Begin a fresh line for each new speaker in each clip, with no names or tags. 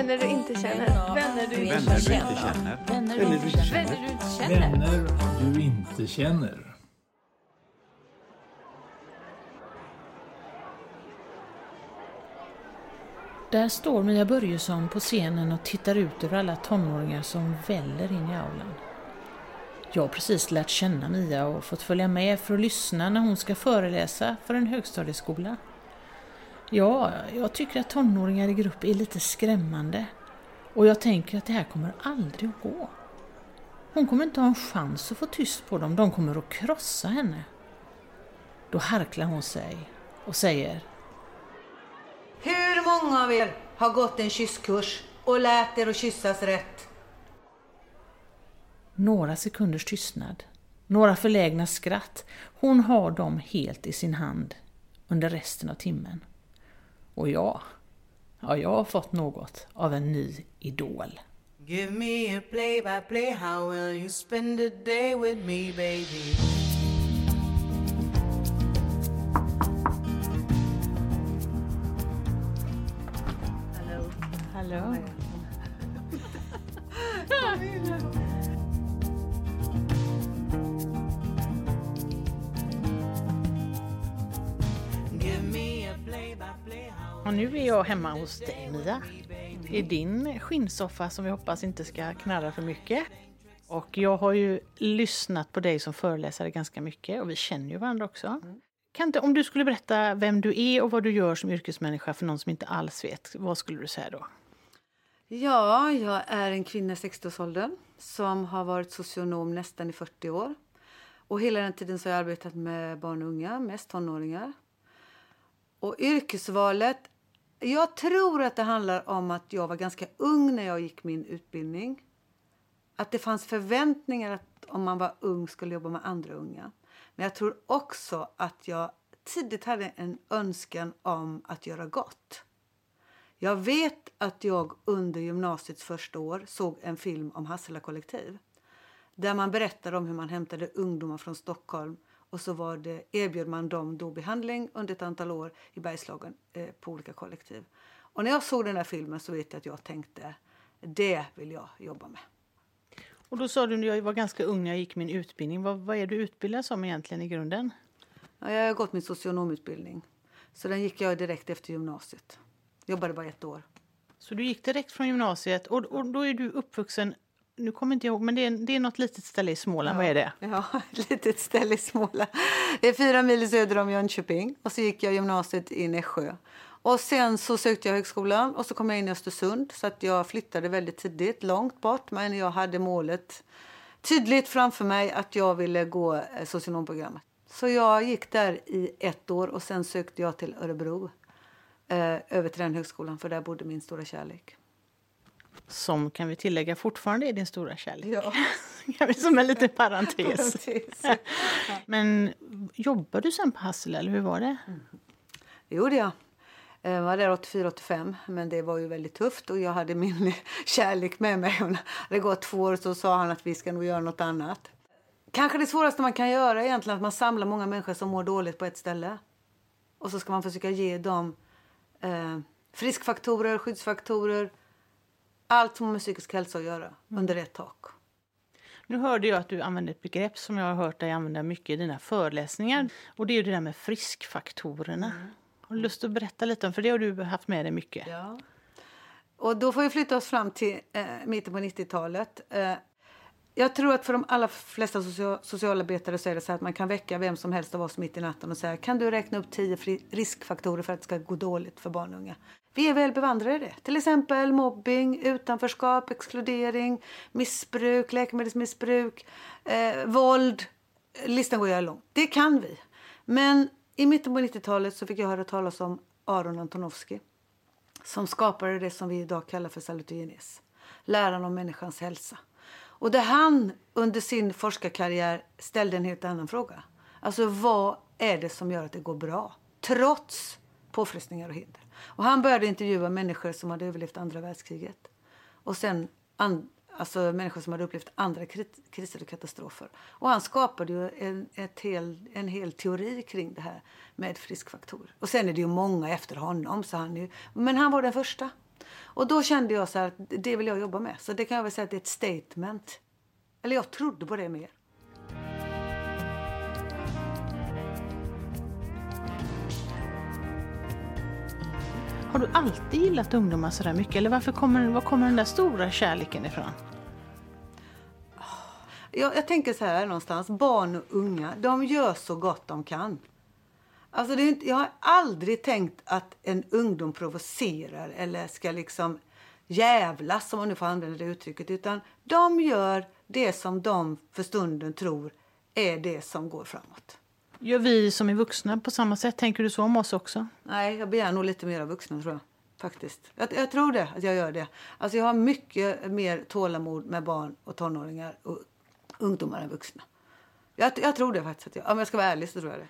Vänner du inte känner. Vänner du inte känner.
Vänner du inte känner.
Vänner du inte känner.
Där står Mia Börjesson på scenen och tittar ut över alla tonåringar som väller in i aulan. Jag har precis lärt känna Mia och fått följa med för att lyssna när hon ska föreläsa för en högstadieskola. Ja, jag tycker att tonåringar i grupp är lite skrämmande. Och jag tänker att det här kommer aldrig att gå. Hon kommer inte ha en chans att få tyst på dem, de kommer att krossa henne. Då harklar hon sig och säger
Hur många av er har gått en kysskurs och lärt er att kyssas rätt?
Några sekunders tystnad, några förlägna skratt. Hon har dem helt i sin hand under resten av timmen. Och jag, ja, jag har fått något av en ny idol.
Give me a play by play. How will you spend the day with me, baby?
Hallå?
Give
Och nu är jag hemma hos dig Mia. I din skinnsoffa som vi hoppas inte ska knarra för mycket. Och jag har ju lyssnat på dig som föreläsare ganska mycket och vi känner ju varandra också. Kan inte, om du skulle berätta vem du är och vad du gör som yrkesmänniska för någon som inte alls vet, vad skulle du säga då?
Ja, jag är en kvinna i 60-årsåldern som har varit socionom nästan i 40 år. Och hela den tiden så har jag arbetat med barn och unga, mest tonåringar. Och yrkesvalet, jag tror att det handlar om att jag var ganska ung när jag gick min utbildning. Att det fanns förväntningar att om man var ung skulle jobba med andra unga. Men jag tror också att jag tidigt hade en önskan om att göra gott. Jag vet att jag under gymnasiets första år såg en film om Hassela kollektiv. Där man berättade om hur man hämtade ungdomar från Stockholm och så var det, erbjöd man dem då behandling under ett antal år i Bergslagen eh, på olika kollektiv. Och när jag såg den här filmen så vet jag att jag tänkte det vill jag jobba med.
Och då sa du när jag var ganska ung när jag gick min utbildning. Vad, vad är du utbildad som egentligen i grunden?
Ja, jag har gått min socionomutbildning. Så den gick jag direkt efter gymnasiet. Jobbade bara ett år.
Så du gick direkt från gymnasiet och, och då är du uppvuxen, nu kommer inte jag ihåg, men det är, det är något litet ställe i Småland, vad är det?
Ja, ett litet ställe i Småland. Det är fyra mil söder om Jönköping. Och så gick jag gymnasiet i Nässjö. Och sen så sökte jag högskolan och så kom jag in i Östersund. Så att jag flyttade väldigt tidigt, långt bort. Men jag hade målet tydligt framför mig att jag ville gå eh, socionomprogrammet. Så jag gick där i ett år och sen sökte jag till Örebro. Eh, över till den högskolan, för där bodde min stora kärlek.
Som kan vi tillägga fortfarande är din stora kärlek.
Ja.
Som en liten parentes. Men jobbar du sen på Hassela eller hur var det?
Det gjorde jag. Jag var där 84-85, men det var ju väldigt tufft och jag hade min kärlek med mig. När det gått två år så sa han att vi ska nog göra något annat. Kanske det svåraste man kan göra är egentligen att man samlar många människor som mår dåligt på ett ställe. Och så ska man försöka ge dem eh, friskfaktorer, skyddsfaktorer, allt som har med psykisk hälsa att göra under ett tak.
Nu hörde jag att du använde ett begrepp som jag har hört dig använda mycket i dina föreläsningar. Och det är det där med friskfaktorerna. Har du lust att berätta lite om, för det har du haft med dig mycket.
Ja. Och då får vi flytta oss fram till eh, mitten på 90-talet. Eh, jag tror att för de allra flesta socia- socialarbetare så är det så att man kan väcka vem som helst av oss mitt i natten och säga kan du räkna upp tio riskfaktorer för att det ska gå dåligt för barn och unga? Vi är väl bevandrade i det. Till exempel mobbing, utanförskap, exkludering, missbruk, läkemedelsmissbruk, eh, våld. Listan går jag lång. Det kan vi. Men i mitten på 90-talet så fick jag höra talas om Aron Antonovsky som skapade det som vi idag kallar för salutogenes. Läran om människans hälsa. Och där han under sin forskarkarriär ställde en helt annan fråga. Alltså vad är det som gör att det går bra? Trots påfrestningar och hinder. Och han började intervjua människor som hade överlevt andra världskriget. Och sen and, alltså människor som hade upplevt andra kri- kriser och katastrofer. Och han skapade ju en, ett hel, en hel teori kring det här med friskfaktorer. Och sen är det ju många efter honom. Så han ju, men han var den första. Och då kände jag så här att det vill jag jobba med. Så det kan jag väl säga att det är ett statement. Eller jag trodde på det mer.
Har du alltid gillat ungdomar så där mycket? Eller varför kommer, var kommer den där stora kärleken ifrån?
Ah, jag, jag tänker så här någonstans. Barn och unga, de gör så gott de kan. Alltså det är inte, jag har aldrig tänkt att en ungdom provocerar eller ska liksom jävlas, om man nu får använda det uttrycket. Utan de gör det som de för stunden tror är det som går framåt.
Gör vi som är vuxna på samma sätt? Tänker du så om oss också?
Nej, jag begär nog lite mer av vuxna tror jag. Faktiskt. Jag, jag tror det, att jag gör det. Alltså jag har mycket mer tålamod med barn och tonåringar och ungdomar än vuxna. Jag, jag tror det faktiskt. Att jag, om jag ska vara ärlig så tror jag det.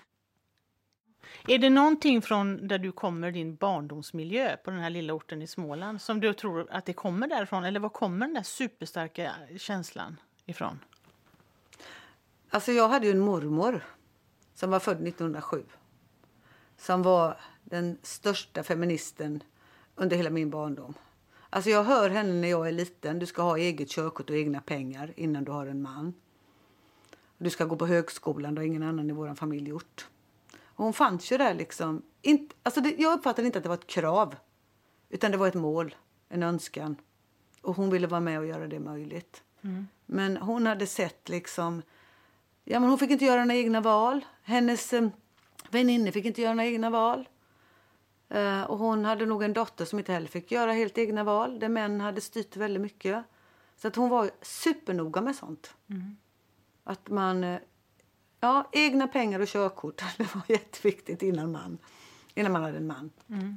Är det någonting från där du kommer, din barndomsmiljö på den här lilla orten i Småland, som du tror att det kommer därifrån? Eller var kommer den där superstarka känslan ifrån?
Alltså jag hade ju en mormor som var född 1907. Som var den största feministen under hela min barndom. Alltså jag hör henne när jag är liten. Du ska ha eget körkort och egna pengar innan du har en man. Du ska gå på högskolan, det har ingen annan i vår familj gjort. Och hon fanns ju där liksom. Inte, alltså det, jag uppfattade inte att det var ett krav. Utan det var ett mål, en önskan. Och hon ville vara med och göra det möjligt.
Mm.
Men hon hade sett liksom... Ja, men hon fick inte göra några egna val. Hennes eh, väninnor fick inte göra några egna val. Eh, och hon hade nog en dotter som inte heller fick göra helt egna val. Där män hade styrt väldigt mycket. Så att hon var supernoga med sånt. Att man... eh, Ja, egna pengar och körkort. Det var jätteviktigt innan man, innan man hade en man.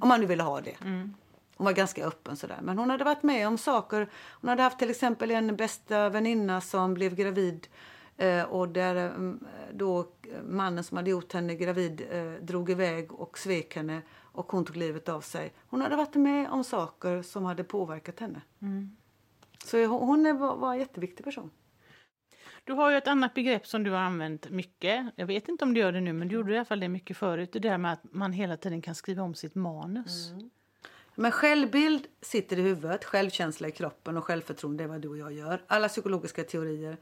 Om man nu ville ha det. Hon var ganska öppen sådär. Men hon hade varit med om saker. Hon hade haft till exempel en bästa väninna som blev gravid. Eh, och där eh, då mannen som hade gjort henne gravid eh, drog iväg och svek henne. Och hon tog livet av sig. Hon hade varit med om saker som hade påverkat henne. Så hon, var, en jätteviktig person.
Du har ju ett annat begrepp som du har använt mycket. Jag vet inte om du gör det nu, men du gjorde i alla fall det mycket förut. Det där med att man hela tiden kan skriva om sitt manus.
Men självbild sitter i huvudet, självkänsla i kroppen och självförtroende är vad du och jag gör. Alla psykologiska teorier,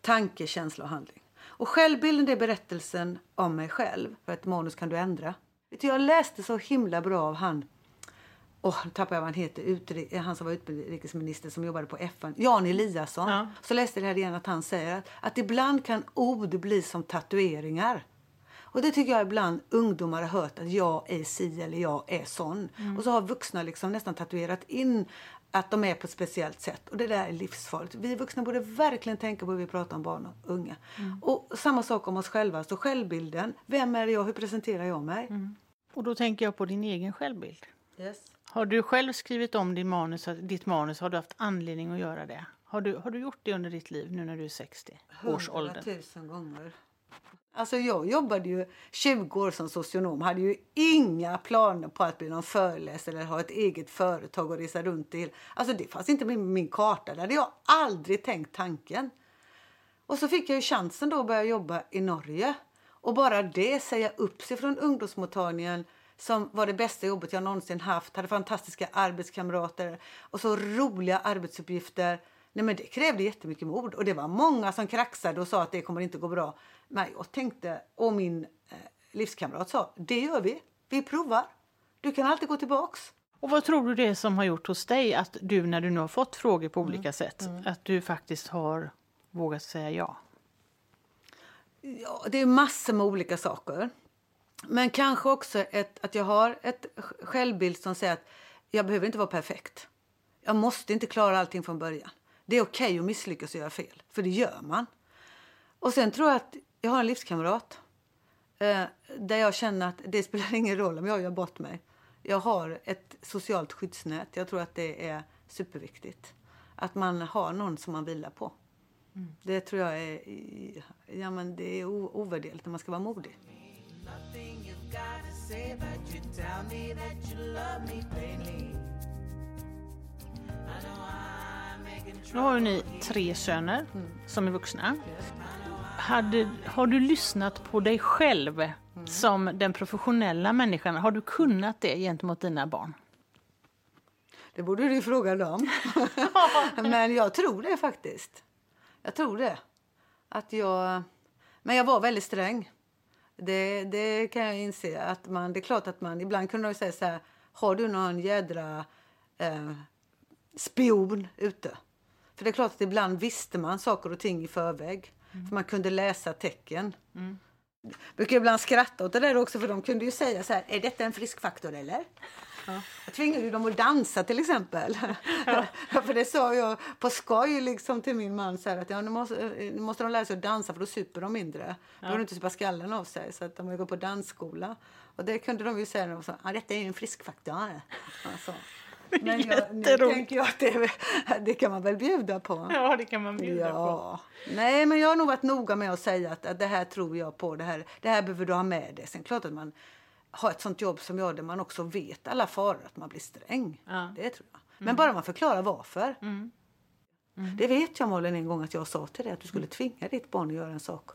tanke, känsla och handling. Och självbilden är berättelsen om mig själv. För ett manus kan du ändra. Vet du, jag läste så himla bra av han, åh nu tappar jag vad han heter, Utri- han som var utrikesminister som jobbade på FN, Jan Eliasson.
Ja.
Så läste jag det här igen att han säger att, att ibland kan ord bli som tatueringar. Och det tycker jag ibland ungdomar har hört att jag är si eller jag är sån. Och så har vuxna liksom nästan tatuerat in att de är på ett speciellt sätt. Och det där är livsfarligt. Vi vuxna borde verkligen tänka på hur vi pratar om barn och unga. Och samma sak om oss själva. Så självbilden. Vem är jag? Hur presenterar jag mig?
Och då tänker jag på din egen självbild.
Yes.
Har du själv skrivit om din manus, ditt manus? Har du haft anledning att göra det? Har du, har du gjort det under ditt liv nu när du är 60 års ålder?
Hundratusen gånger. Alltså jag jobbade ju 20 år som socionom. Hade ju inga planer på att bli någon föreläsare eller ha ett eget företag och resa runt till. Alltså det fanns inte med på min karta. Det hade jag aldrig tänkt tanken. Och så fick jag ju chansen då att börja jobba i Norge. Och bara det, säga upp sig från ungdomsmottagningen som var det bästa jobbet jag någonsin haft. Hade fantastiska arbetskamrater och så roliga arbetsuppgifter. Nej men det krävde jättemycket mod och det var många som kraxade och sa att det kommer inte gå bra. Men jag tänkte, och min eh, livskamrat sa, det gör vi. Vi provar. Du kan alltid gå tillbaks.
Och vad tror du det är som har gjort hos dig att du när du nu har fått frågor på olika sätt, att du faktiskt har vågat säga ja?
Ja, det är massor med olika saker. Men kanske också ett, att jag har ett självbild som säger att jag behöver inte vara perfekt. Jag måste inte klara allting från början. Det är okej att misslyckas och göra fel, för det gör man. Och sen tror jag att jag har en livskamrat eh, där jag känner att det spelar ingen roll om jag gör bort mig. Jag har ett socialt skyddsnät. Jag tror att det är superviktigt. Att man har någon som man vilar på. Det tror jag är, ja, men det är ovärderligt när man ska vara modig.
Nothing
Nu har ni tre söner som är vuxna. Hade, har du lyssnat på dig själv som den professionella människan? Har du kunnat det gentemot dina barn?
Det borde du fråga dem. Men jag tror det faktiskt. Jag tror det. Att jag... Men jag var väldigt sträng. Det, det kan jag inse. Att man, det är klart att man... Ibland kunde de säga så här... Har du någon jädra eh, spion ute? För det är klart att ibland visste man saker och ting i förväg. För man kunde läsa tecken.
Mm.
Jag brukar ibland skratta åt det där också för de kunde ju säga så här, är detta en frisk faktor eller? Jag tvingade ju dem att dansa till exempel. Ja. för det sa jag på skoj liksom till min man så här, att ja, nu, måste, nu måste de lära sig att dansa för då super de mindre. Då behöver de inte supa skallen av sig så att de går på dansskola. Och det kunde de ju säga de sa, ah, detta är ju en frisk faktor. Alltså. Men jag, nu tänker jag att det, det kan man väl bjuda på.
Ja, det kan man bjuda
ja. på. Nej, men jag har nog varit noga med att säga att, att det här tror jag på. Det här, det här behöver du ha med dig. Sen klart att man har ett sånt jobb som jag där man också vet alla faror att man blir sträng.
Ja.
Det tror jag. Men bara man förklarar varför.
Mm. Mm.
Det vet jag Malin en gång att jag sa till dig att du skulle tvinga ditt barn att göra en sak.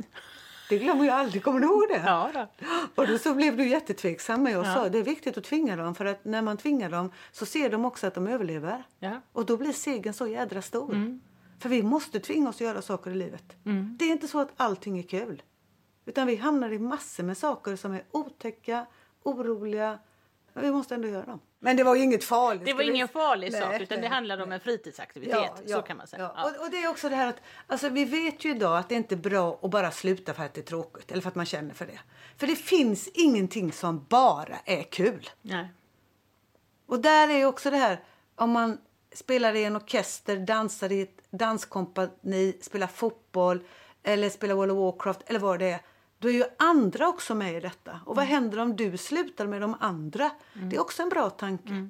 Det glömmer jag aldrig. Kommer du ihåg det?
Ja, då.
Och då så blev du jättetveksam. Men jag
Ja.
sa det är viktigt att tvinga dem. För att när man tvingar dem så ser de också att de överlever.
Ja.
Och då blir segern så jädra stor.
Mm.
För vi måste tvinga oss att göra saker i livet.
Mm.
Det är inte så att allting är kul. Utan vi hamnar i massor med saker som är otäcka, oroliga. Men vi måste ändå göra dem. Men det var ju inget farligt.
Det var ingen farlig
Nej,
sak, utan det
nej,
handlade om
nej.
en fritidsaktivitet. så kan man säga.
Ja.
Ja.
Och, och det är också det här att alltså, vi vet ju idag att det inte är bra att bara sluta för att det är tråkigt eller för att man känner för det. För det finns ingenting som bara är kul.
Nej.
Och där är också det här om man spelar i en orkester, dansar i ett danskompani, spelar fotboll eller spelar World of Warcraft eller vad det är. Då är ju andra också med i detta. Och vad händer om du slutar med de andra? Det är också en bra tanke.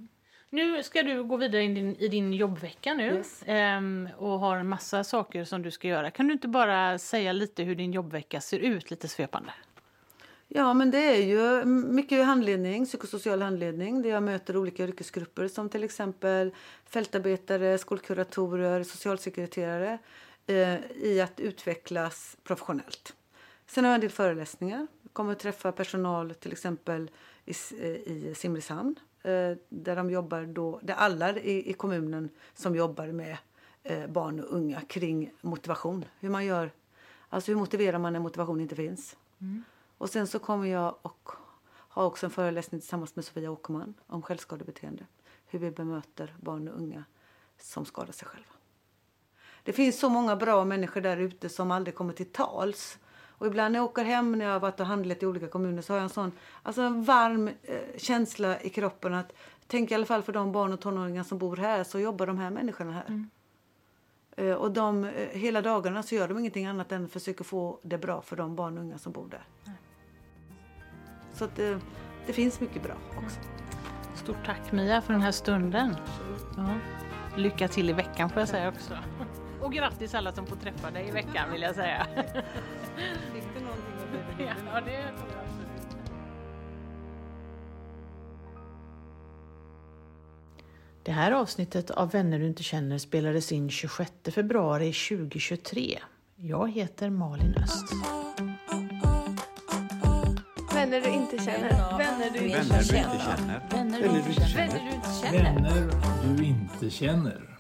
Nu ska du gå vidare i din, i din jobbvecka nu
Yes.
ehm, och har en massa saker som du ska göra. Kan du inte bara säga lite hur din jobbvecka ser ut, lite svepande?
Ja, men det är ju mycket handledning, psykosocial handledning där jag möter olika yrkesgrupper som till exempel fältarbetare, skolkuratorer, socialsekreterare eh, i att utvecklas professionellt. Sen har jag en del föreläsningar. Jag kommer att träffa personal till exempel i, eh, i Simrishamn eh, där de jobbar då, där alla i, i kommunen som jobbar med eh, barn och unga kring motivation. Hur man gör, alltså hur motiverar man när motivation inte finns? Och sen så kommer jag och ha också en föreläsning tillsammans med Sofia Åkerman om självskadebeteende. Hur vi bemöter barn och unga som skadar sig själva. Det finns så många bra människor där ute som aldrig kommer till tals. Och ibland när jag åker hem när jag har varit och handlat i olika kommuner så har jag en sån alltså en varm eh, känsla i kroppen att tänk i alla fall för de barn och tonåringar som bor här så jobbar de här människorna här. Eh, Och de, eh, hela dagarna så gör de ingenting annat än försöker få det bra för de barn och unga som bor där. Så att det, det finns mycket bra också.
Stort tack Mia för den här stunden. Ja. Lycka till i veckan får jag säga också. Och grattis alla som får träffa dig i veckan vill jag säga.
Fick du någonting att bli
Ja, det tror jag absolut. Det här avsnittet av Vänner du inte känner spelades in 26 februari 2023. Jag heter Malin Öst.
Vänner du
inte känner.
Vänner
du inte känner.
Vänner du inte känner.
Vänner du inte känner.